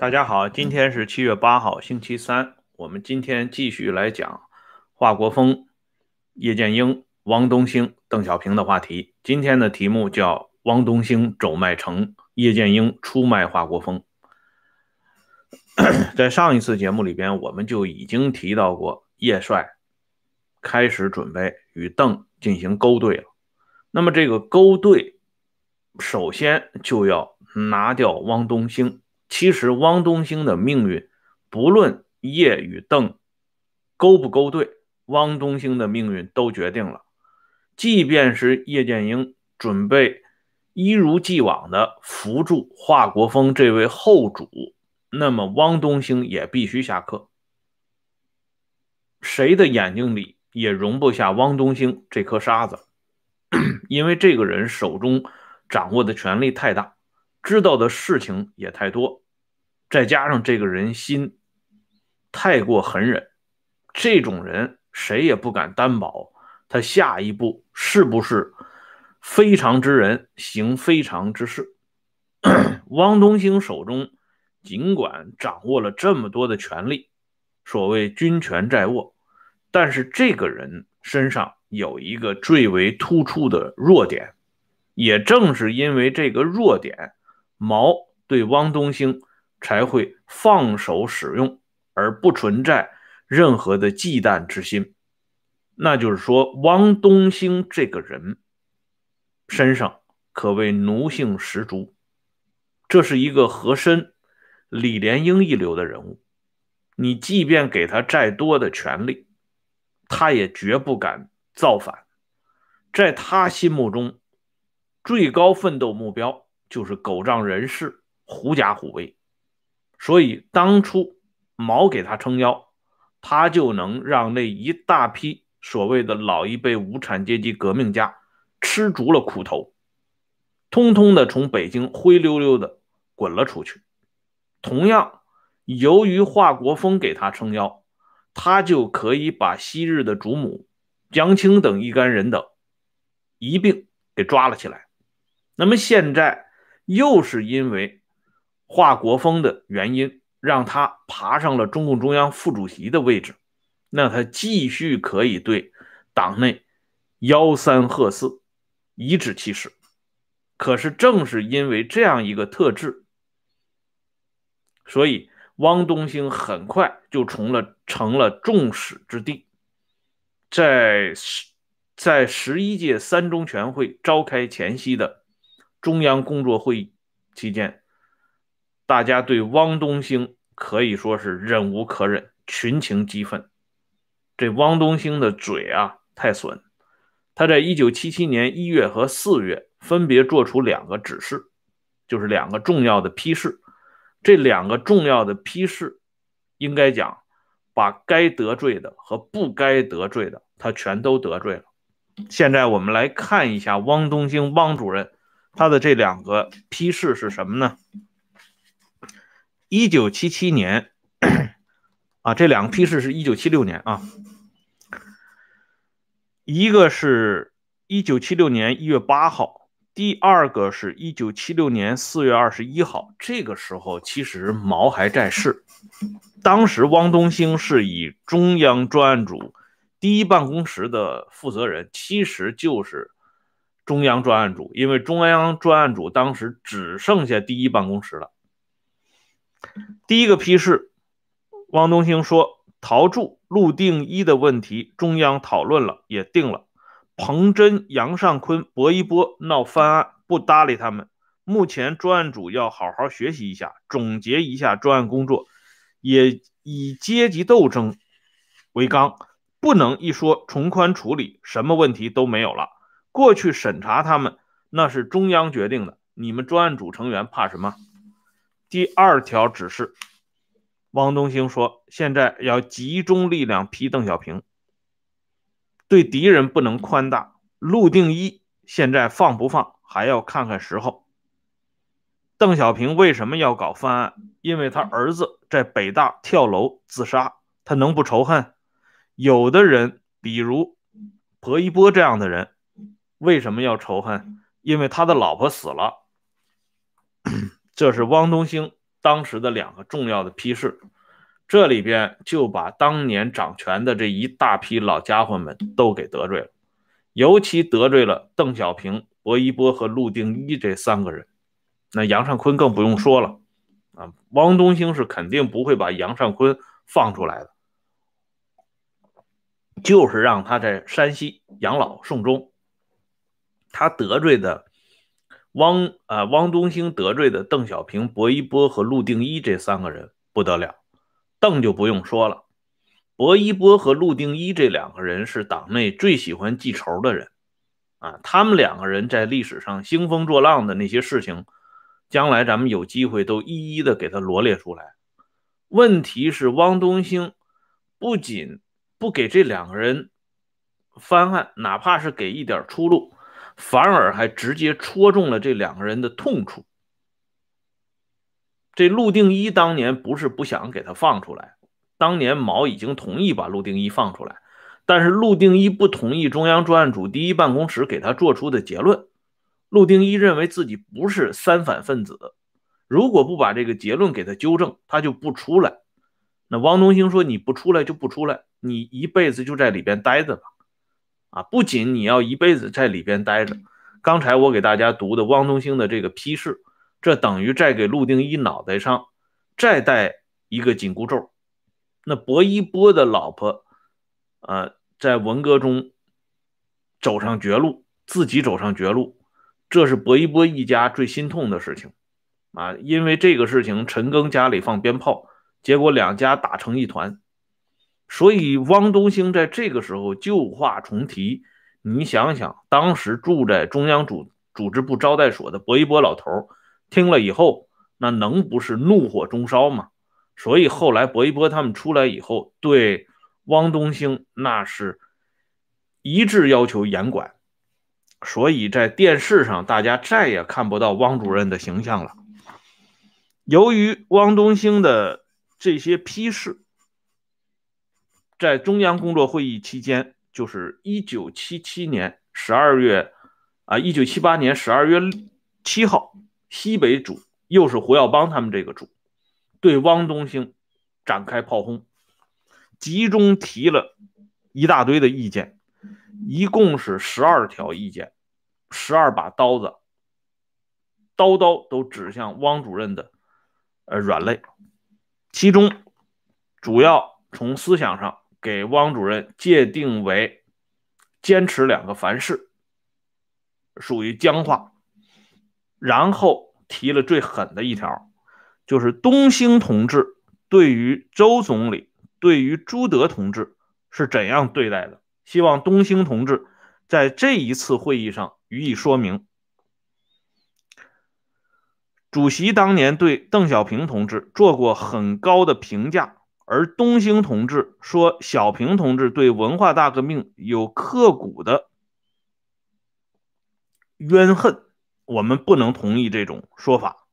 大家好，今天是七月八号，星期三。我们今天继续来讲华国锋、叶剑英、汪东兴、邓小平的话题。今天的题目叫“汪东兴走麦城，叶剑英出卖华国锋”。在上一次节目里边，我们就已经提到过，叶帅开始准备与邓进行勾兑了。那么这个勾兑，首先就要拿掉汪东兴。其实汪东兴的命运，不论叶与邓勾不勾兑，汪东兴的命运都决定了。即便是叶剑英准备一如既往的扶助华国锋这位后主，那么汪东兴也必须下课。谁的眼睛里也容不下汪东兴这颗沙子，因为这个人手中掌握的权力太大。知道的事情也太多，再加上这个人心太过狠忍，这种人谁也不敢担保他下一步是不是非常之人行非常之事。汪东兴手中尽管掌握了这么多的权力，所谓军权在握，但是这个人身上有一个最为突出的弱点，也正是因为这个弱点。毛对汪东兴才会放手使用，而不存在任何的忌惮之心。那就是说，汪东兴这个人身上可谓奴性十足，这是一个和珅、李莲英一流的人物。你即便给他再多的权利，他也绝不敢造反。在他心目中，最高奋斗目标。就是狗仗人势、狐假虎威，所以当初毛给他撑腰，他就能让那一大批所谓的老一辈无产阶级革命家吃足了苦头，通通的从北京灰溜溜的滚了出去。同样，由于华国锋给他撑腰，他就可以把昔日的主母江青等一干人等一并给抓了起来。那么现在。又是因为华国锋的原因，让他爬上了中共中央副主席的位置，那他继续可以对党内吆三喝四，颐指气使。可是正是因为这样一个特质，所以汪东兴很快就成了成了众矢之的。在十在十一届三中全会召开前夕的。中央工作会议期间，大家对汪东兴可以说是忍无可忍，群情激愤。这汪东兴的嘴啊太损，他在一九七七年一月和四月分别做出两个指示，就是两个重要的批示。这两个重要的批示，应该讲把该得罪的和不该得罪的，他全都得罪了。现在我们来看一下汪东兴汪主任。他的这两个批示是什么呢？一九七七年啊，这两个批示是一九七六年啊，一个是一九七六年一月八号，第二个是一九七六年四月二十一号。这个时候其实毛还在世，当时汪东兴是以中央专案组第一办公室的负责人，其实就是。中央专案组，因为中央专案组当时只剩下第一办公室了。第一个批示，汪东兴说：“陶铸、陆定一的问题，中央讨论了，也定了。彭真、杨尚昆、薄一波闹翻案，不搭理他们。目前专案组要好好学习一下，总结一下专案工作，也以阶级斗争为纲，不能一说从宽处理，什么问题都没有了。”过去审查他们那是中央决定的，你们专案组成员怕什么？第二条指示，汪东兴说，现在要集中力量批邓小平，对敌人不能宽大。陆定一现在放不放还要看看时候。邓小平为什么要搞翻案？因为他儿子在北大跳楼自杀，他能不仇恨？有的人，比如薄一波这样的人。为什么要仇恨？因为他的老婆死了。这是汪东兴当时的两个重要的批示，这里边就把当年掌权的这一大批老家伙们都给得罪了，尤其得罪了邓小平、薄一波和陆定一这三个人。那杨尚昆更不用说了啊，汪东兴是肯定不会把杨尚昆放出来的，就是让他在山西养老送终。他得罪的。汪啊，汪东兴得罪的邓小平、薄一波和陆定一这三个人不得了，邓就不用说了。薄一波和陆定一这两个人是党内最喜欢记仇的人啊，他们两个人在历史上兴风作浪的那些事情，将来咱们有机会都一一的给他罗列出来。问题是汪东兴不仅不给这两个人翻案，哪怕是给一点出路。反而还直接戳中了这两个人的痛处。这陆定一当年不是不想给他放出来，当年毛已经同意把陆定一放出来，但是陆定一不同意中央专案组第一办公室给他做出的结论。陆定一认为自己不是三反分子，如果不把这个结论给他纠正，他就不出来。那汪东兴说：“你不出来就不出来，你一辈子就在里边待着吧。”啊，不仅你要一辈子在里边待着，刚才我给大家读的汪东兴的这个批示，这等于再给陆定一脑袋上再戴一个紧箍咒。那薄一波的老婆，呃，在文革中走上绝路，自己走上绝路，这是薄一波一家最心痛的事情啊！因为这个事情，陈赓家里放鞭炮，结果两家打成一团。所以，汪东兴在这个时候旧话重提。你想想，当时住在中央组组织部招待所的薄一波老头听了以后，那能不是怒火中烧吗？所以后来薄一波他们出来以后，对汪东兴那是一致要求严管。所以在电视上，大家再也看不到汪主任的形象了。由于汪东兴的这些批示。在中央工作会议期间，就是一九七七年十二月，啊，一九七八年十二月七号，西北组又是胡耀邦他们这个组，对汪东兴展开炮轰，集中提了一大堆的意见，一共是十二条意见，十二把刀子，刀刀都指向汪主任的呃软肋，其中主要从思想上。给汪主任界定为坚持两个凡是，属于僵化。然后提了最狠的一条，就是东兴同志对于周总理、对于朱德同志是怎样对待的？希望东兴同志在这一次会议上予以说明。主席当年对邓小平同志做过很高的评价。而东兴同志说，小平同志对文化大革命有刻骨的冤恨，我们不能同意这种说法。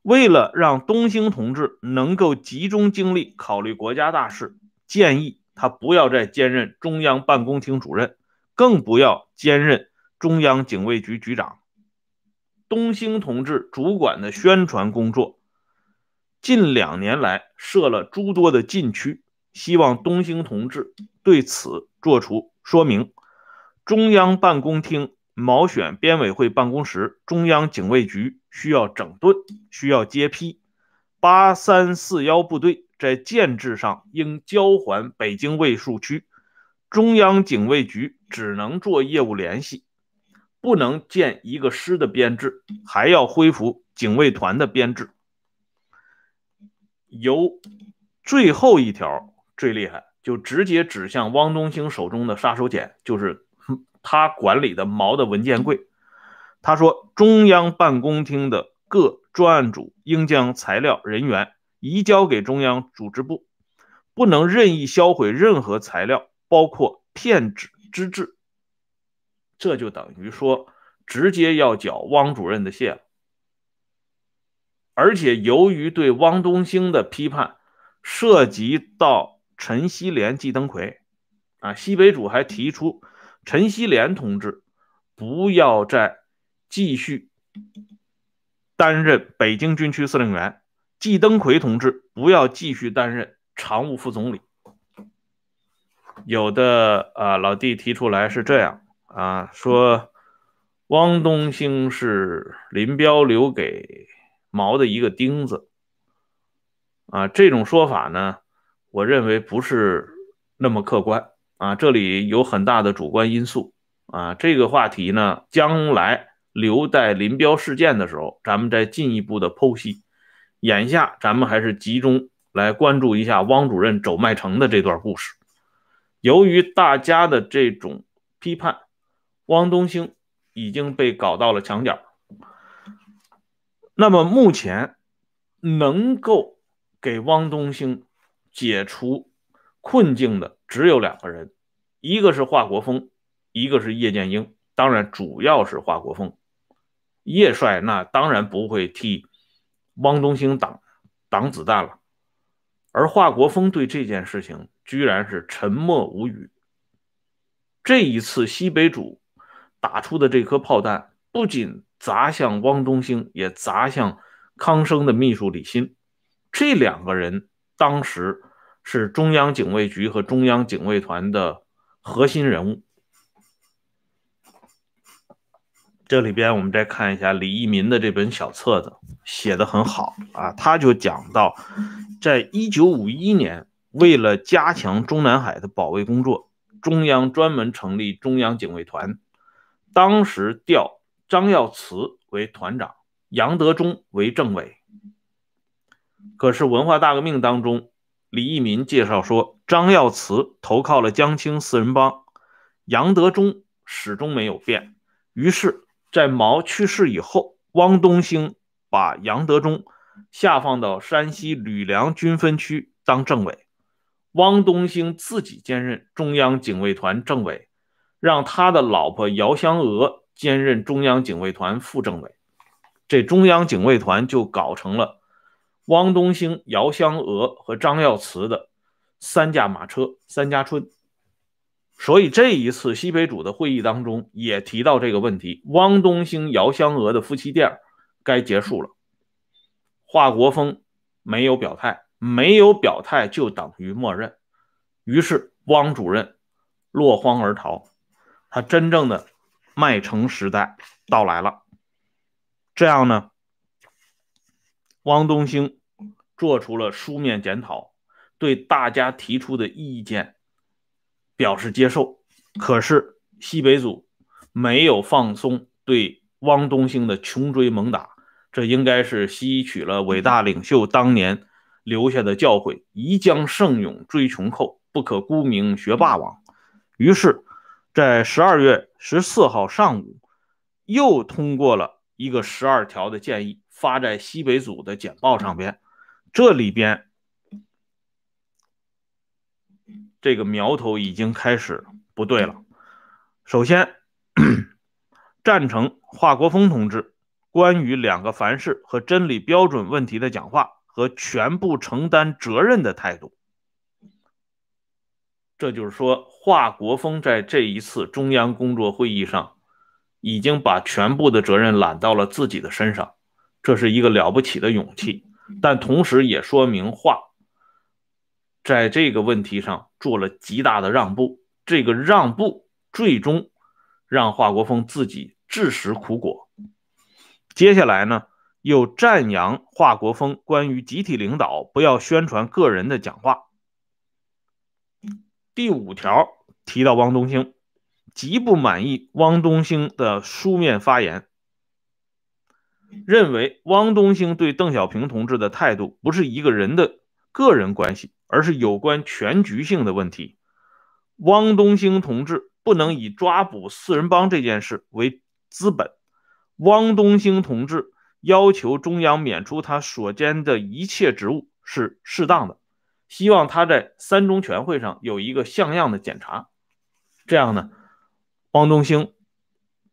为了让东兴同志能够集中精力考虑国家大事，建议他不要再兼任中央办公厅主任，更不要兼任中央警卫局局长。东兴同志主管的宣传工作。近两年来设了诸多的禁区，希望东兴同志对此作出说明。中央办公厅、毛选编委会办公室、中央警卫局需要整顿，需要揭批。八三四幺部队在建制上应交还北京卫戍区，中央警卫局只能做业务联系，不能建一个师的编制，还要恢复警卫团的编制。由最后一条最厉害，就直接指向汪东兴手中的杀手锏，就是他管理的毛的文件柜。他说，中央办公厅的各专案组应将材料人员移交给中央组织部，不能任意销毁任何材料，包括片纸、纸质。这就等于说，直接要缴汪主任的械了。而且，由于对汪东兴的批判涉及到陈锡联、季登奎，啊，西北主还提出陈锡联同志不要再继续担任北京军区司令员，季登奎同志不要继续担任常务副总理。有的啊，老弟提出来是这样啊，说汪东兴是林彪留给毛的一个钉子啊，这种说法呢，我认为不是那么客观啊，这里有很大的主观因素啊。这个话题呢，将来留待林彪事件的时候，咱们再进一步的剖析。眼下咱们还是集中来关注一下汪主任走麦城的这段故事。由于大家的这种批判，汪东兴已经被搞到了墙角。那么目前能够给汪东兴解除困境的只有两个人，一个是华国锋，一个是叶剑英。当然，主要是华国锋。叶帅那当然不会替汪东兴挡挡子弹了，而华国锋对这件事情。居然是沉默无语。这一次西北主打出的这颗炮弹，不仅砸向汪东兴，也砸向康生的秘书李新。这两个人当时是中央警卫局和中央警卫团的核心人物。这里边我们再看一下李一民的这本小册子，写的很好啊。他就讲到，在一九五一年。为了加强中南海的保卫工作，中央专门成立中央警卫团，当时调张耀慈为团长，杨德忠为政委。可是文化大革命当中，李义民介绍说，张耀慈投靠了江青四人帮，杨德忠始终没有变。于是，在毛去世以后，汪东兴把杨德忠下放到山西吕梁军分区当政委。汪东兴自己兼任中央警卫团政委，让他的老婆姚香娥兼任中央警卫团副政委，这中央警卫团就搞成了汪东兴、姚香娥和张耀慈的三驾马车三家春。所以这一次西北主的会议当中也提到这个问题：汪东兴、姚香娥的夫妻店该结束了。华国锋没有表态。没有表态就等于默认，于是汪主任落荒而逃，他真正的麦城时代到来了。这样呢，汪东兴做出了书面检讨，对大家提出的意见表示接受。可是西北组没有放松对汪东兴的穷追猛打，这应该是吸取了伟大领袖当年。留下的教诲：宜将胜勇追穷寇，不可沽名学霸王。于是，在十二月十四号上午，又通过了一个十二条的建议，发在西北组的简报上边。这里边，这个苗头已经开始不对了。首先，赞成华国锋同志关于两个凡是和真理标准问题的讲话。和全部承担责任的态度，这就是说，华国锋在这一次中央工作会议上，已经把全部的责任揽到了自己的身上，这是一个了不起的勇气，但同时也说明华在这个问题上做了极大的让步，这个让步最终让华国锋自己自食苦果。接下来呢？又赞扬华国锋关于集体领导不要宣传个人的讲话。第五条提到汪东兴，极不满意汪东兴的书面发言，认为汪东兴对邓小平同志的态度不是一个人的个人关系，而是有关全局性的问题。汪东兴同志不能以抓捕四人帮这件事为资本。汪东兴同志。要求中央免除他所兼的一切职务是适当的，希望他在三中全会上有一个像样的检查。这样呢，汪东兴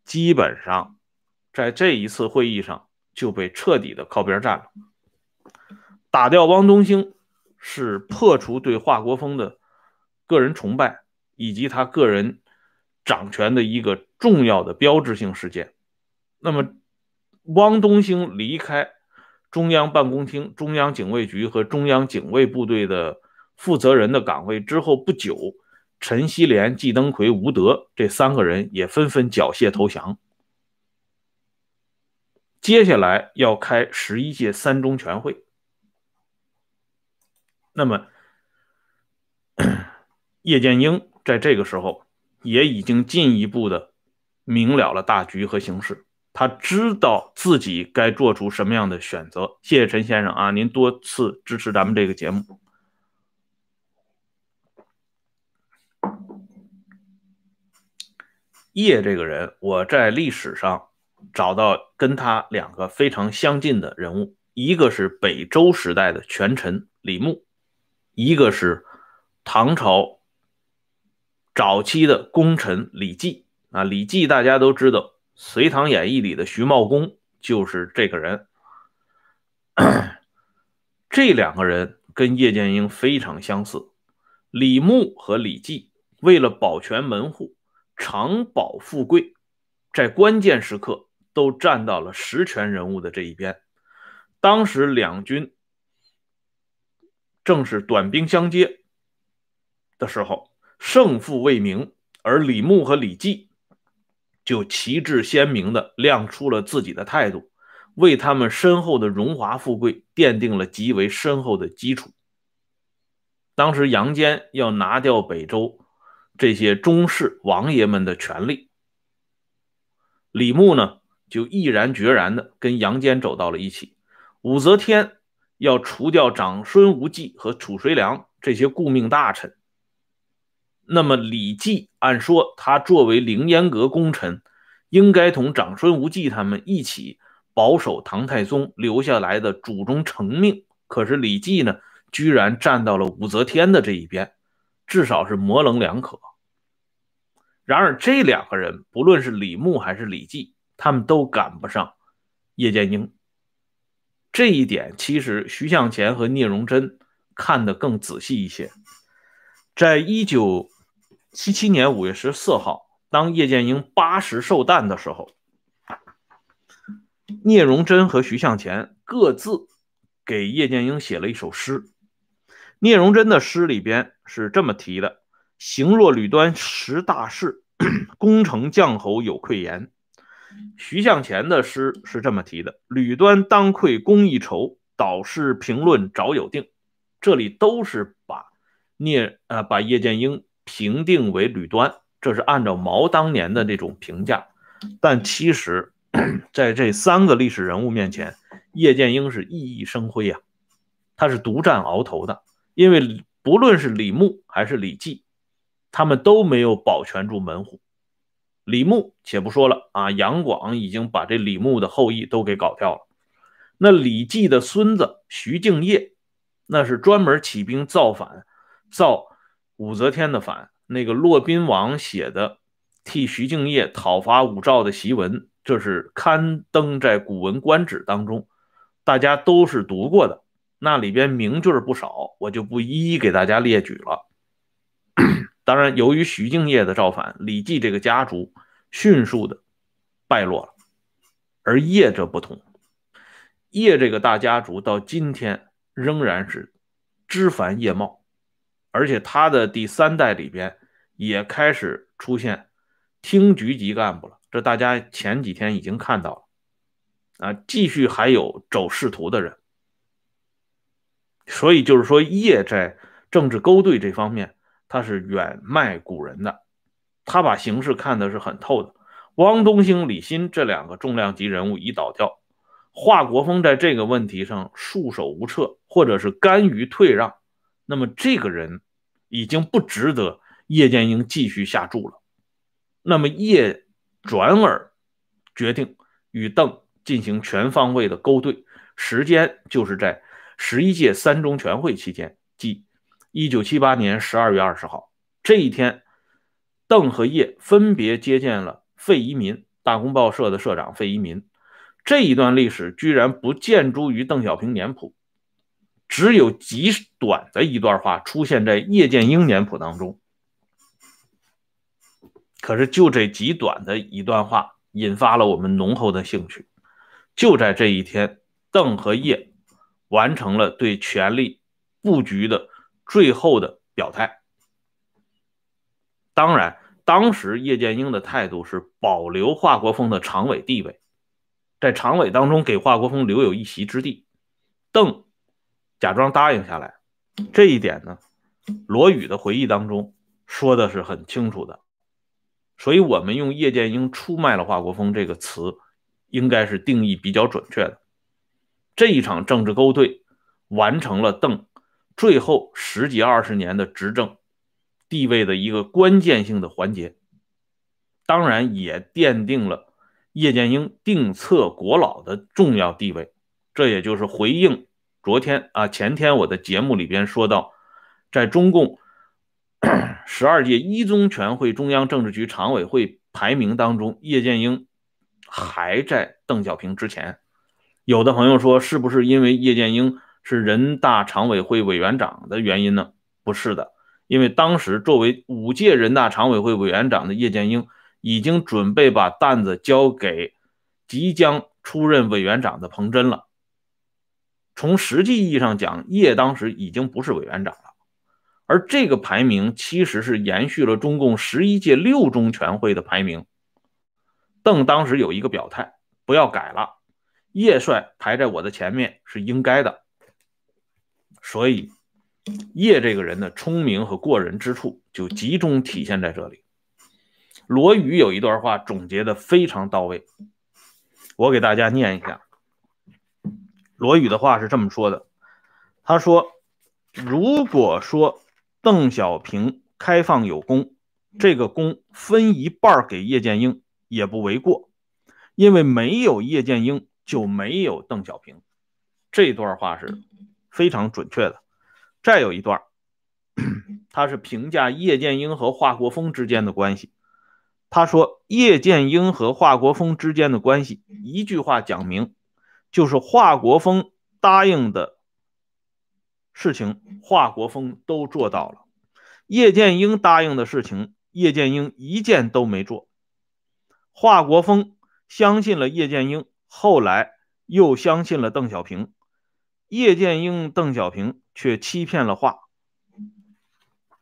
基本上在这一次会议上就被彻底的靠边站了。打掉汪东兴是破除对华国锋的个人崇拜以及他个人掌权的一个重要的标志性事件。那么。汪东兴离开中央办公厅、中央警卫局和中央警卫部队的负责人的岗位之后不久，陈锡联、季登奎、吴德这三个人也纷纷缴械投降。接下来要开十一届三中全会，那么叶剑英在这个时候也已经进一步的明了了大局和形势。他知道自己该做出什么样的选择。谢谢陈先生啊，您多次支持咱们这个节目。叶这个人，我在历史上找到跟他两个非常相近的人物，一个是北周时代的权臣李牧，一个是唐朝早期的功臣李绩啊。李绩大家都知道。《隋唐演义》里的徐茂公就是这个人。这两个人跟叶剑英非常相似。李牧和李绩为了保全门户、长保富贵，在关键时刻都站到了实权人物的这一边。当时两军正是短兵相接的时候，胜负未明，而李牧和李绩。就旗帜鲜明地亮出了自己的态度，为他们身后的荣华富贵奠定了极为深厚的基础。当时杨坚要拿掉北周这些宗室王爷们的权利，李牧呢就毅然决然地跟杨坚走到了一起。武则天要除掉长孙无忌和褚遂良这些顾命大臣。那么李绩按说他作为凌烟阁功臣，应该同长孙无忌他们一起保守唐太宗留下来的祖宗成命。可是李绩呢，居然站到了武则天的这一边，至少是模棱两可。然而这两个人，不论是李牧还是李绩，他们都赶不上叶剑英。这一点其实徐向前和聂荣臻看得更仔细一些，在一九。七七年五月十四号，当叶剑英八十寿诞的时候，聂荣臻和徐向前各自给叶剑英写了一首诗。聂荣臻的诗里边是这么提的：“行若吕端识大事，功成将侯有愧言。”徐向前的诗是这么提的：“吕端当愧功一筹，导师评论早有定。”这里都是把聂呃把叶剑英。评定为吕端，这是按照毛当年的那种评价，但其实，在这三个历史人物面前，叶剑英是熠熠生辉啊，他是独占鳌头的，因为不论是李牧还是李绩，他们都没有保全住门户。李牧且不说了啊，杨广已经把这李牧的后裔都给搞掉了，那李绩的孙子徐敬业，那是专门起兵造反，造。武则天的反，那个骆宾王写的替徐敬业讨伐武曌的檄文，这是刊登在《古文观止》当中，大家都是读过的。那里边名句不少，我就不一一给大家列举了。当然，由于徐敬业的造反，李绩这个家族迅速的败落了，而叶则不同，叶这个大家族到今天仍然是枝繁叶茂。而且他的第三代里边也开始出现厅局级干部了，这大家前几天已经看到了啊，继续还有走仕途的人，所以就是说叶在政治勾兑这方面他是远迈古人的，他把形势看的是很透的。汪东兴、李新这两个重量级人物已倒掉，华国锋在这个问题上束手无策，或者是甘于退让。那么这个人已经不值得叶剑英继续下注了。那么叶转而决定与邓进行全方位的勾兑，时间就是在十一届三中全会期间，即一九七八年十二月二十号这一天，邓和叶分别接见了费遗民，大公报社的社长费遗民。这一段历史居然不见诸于邓小平年谱。只有极短的一段话出现在叶剑英年谱当中，可是就这极短的一段话引发了我们浓厚的兴趣。就在这一天，邓和叶完成了对权力布局的最后的表态。当然，当时叶剑英的态度是保留华国锋的常委地位，在常委当中给华国锋留有一席之地。邓假装答应下来，这一点呢，罗宇的回忆当中说的是很清楚的。所以，我们用叶剑英出卖了华国锋这个词，应该是定义比较准确的。这一场政治勾兑，完成了邓最后十几二十年的执政地位的一个关键性的环节，当然也奠定了叶剑英定策国老的重要地位。这也就是回应昨天啊前天我的节目里边说到，在中共。十二届一中全会中央政治局常委会排名当中，叶剑英还在邓小平之前。有的朋友说，是不是因为叶剑英是人大常委会委员长的原因呢？不是的，因为当时作为五届人大常委会委员长的叶剑英，已经准备把担子交给即将出任委员长的彭真了。从实际意义上讲，叶当时已经不是委员长了。而这个排名其实是延续了中共十一届六中全会的排名。邓当时有一个表态，不要改了，叶帅排在我的前面是应该的。所以，叶这个人的聪明和过人之处就集中体现在这里。罗宇有一段话总结的非常到位，我给大家念一下。罗宇的话是这么说的：“他说，如果说。”邓小平开放有功，这个功分一半给叶剑英也不为过，因为没有叶剑英就没有邓小平。这段话是非常准确的。再有一段，他是评价叶剑英和华国锋之间的关系。他说，叶剑英和华国锋之间的关系，一句话讲明，就是华国锋答应的。事情华国锋都做到了，叶剑英答应的事情，叶剑英一件都没做。华国锋相信了叶剑英，后来又相信了邓小平，叶剑英、邓小平却欺骗了华。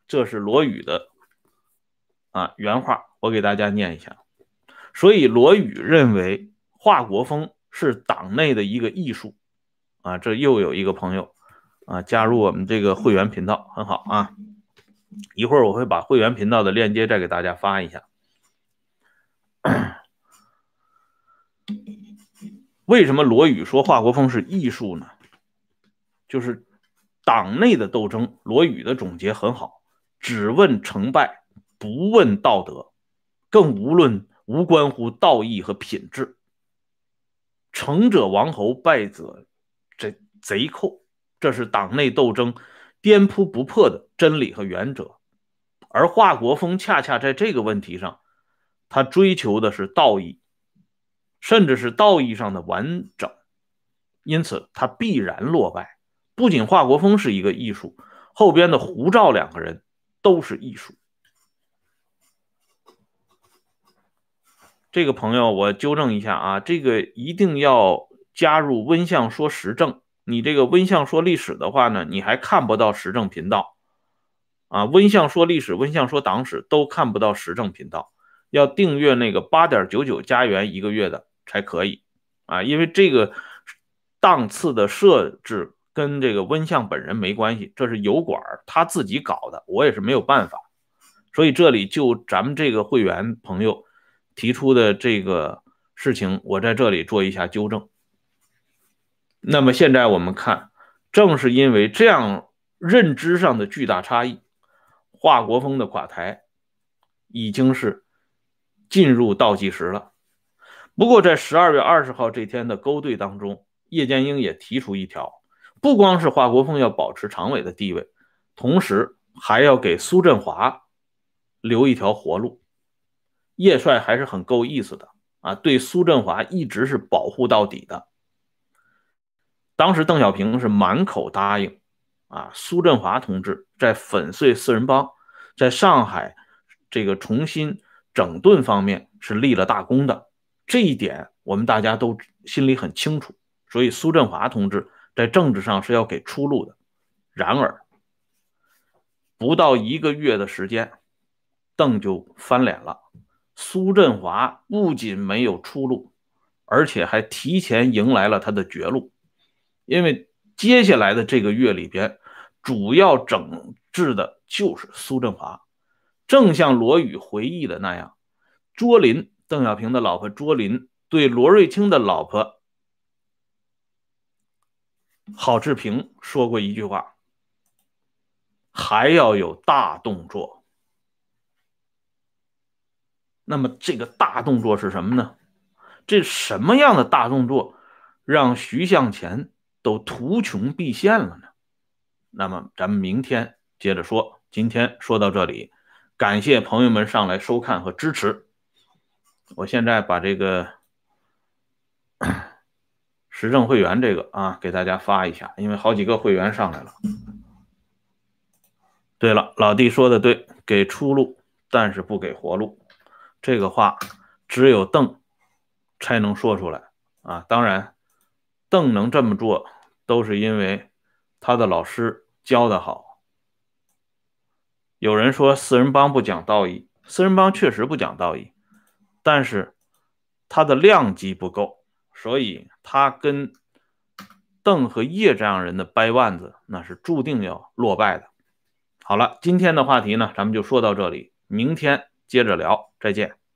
这是罗宇的啊原话，我给大家念一下。所以罗宇认为华国锋是党内的一个艺术啊。这又有一个朋友。啊，加入我们这个会员频道很好啊！一会儿我会把会员频道的链接再给大家发一下。为什么罗宇说华国锋是艺术呢？就是党内的斗争，罗宇的总结很好，只问成败，不问道德，更无论无关乎道义和品质。成者王侯，败者贼贼寇。这是党内斗争颠扑不破的真理和原则，而华国锋恰恰在这个问题上，他追求的是道义，甚至是道义上的完整，因此他必然落败。不仅华国锋是一个艺术，后边的胡赵两个人都是艺术。这个朋友，我纠正一下啊，这个一定要加入温相说时政。你这个温相说历史的话呢，你还看不到时政频道啊。温相说历史、温相说党史都看不到时政频道，要订阅那个八点九九加元一个月的才可以啊。因为这个档次的设置跟这个温相本人没关系，这是油管他自己搞的，我也是没有办法。所以这里就咱们这个会员朋友提出的这个事情，我在这里做一下纠正。那么现在我们看，正是因为这样认知上的巨大差异，华国锋的垮台已经是进入倒计时了。不过在十二月二十号这天的勾兑当中，叶剑英也提出一条，不光是华国锋要保持常委的地位，同时还要给苏振华留一条活路。叶帅还是很够意思的啊，对苏振华一直是保护到底的。当时邓小平是满口答应，啊，苏振华同志在粉碎四人帮，在上海这个重新整顿方面是立了大功的，这一点我们大家都心里很清楚。所以苏振华同志在政治上是要给出路的。然而，不到一个月的时间，邓就翻脸了。苏振华不仅没有出路，而且还提前迎来了他的绝路。因为接下来的这个月里边，主要整治的就是苏振华。正像罗宇回忆的那样，卓林，邓小平的老婆卓林，对罗瑞卿的老婆郝志平说过一句话：“还要有大动作。”那么这个大动作是什么呢？这什么样的大动作让徐向前都图穷匕现了呢？那么咱们明天接着说。今天说到这里，感谢朋友们上来收看和支持。我现在把这个 时政会员这个啊给大家发一下，因为好几个会员上来了。对了，老弟说的对，给出路，但是不给活路。这个话只有邓才能说出来啊！当然，邓能这么做，都是因为他的老师教的好。有人说四人帮不讲道义，四人帮确实不讲道义，但是他的量级不够，所以他跟邓和叶这样人的掰腕子，那是注定要落败的。好了，今天的话题呢，咱们就说到这里，明天。接着聊，再见。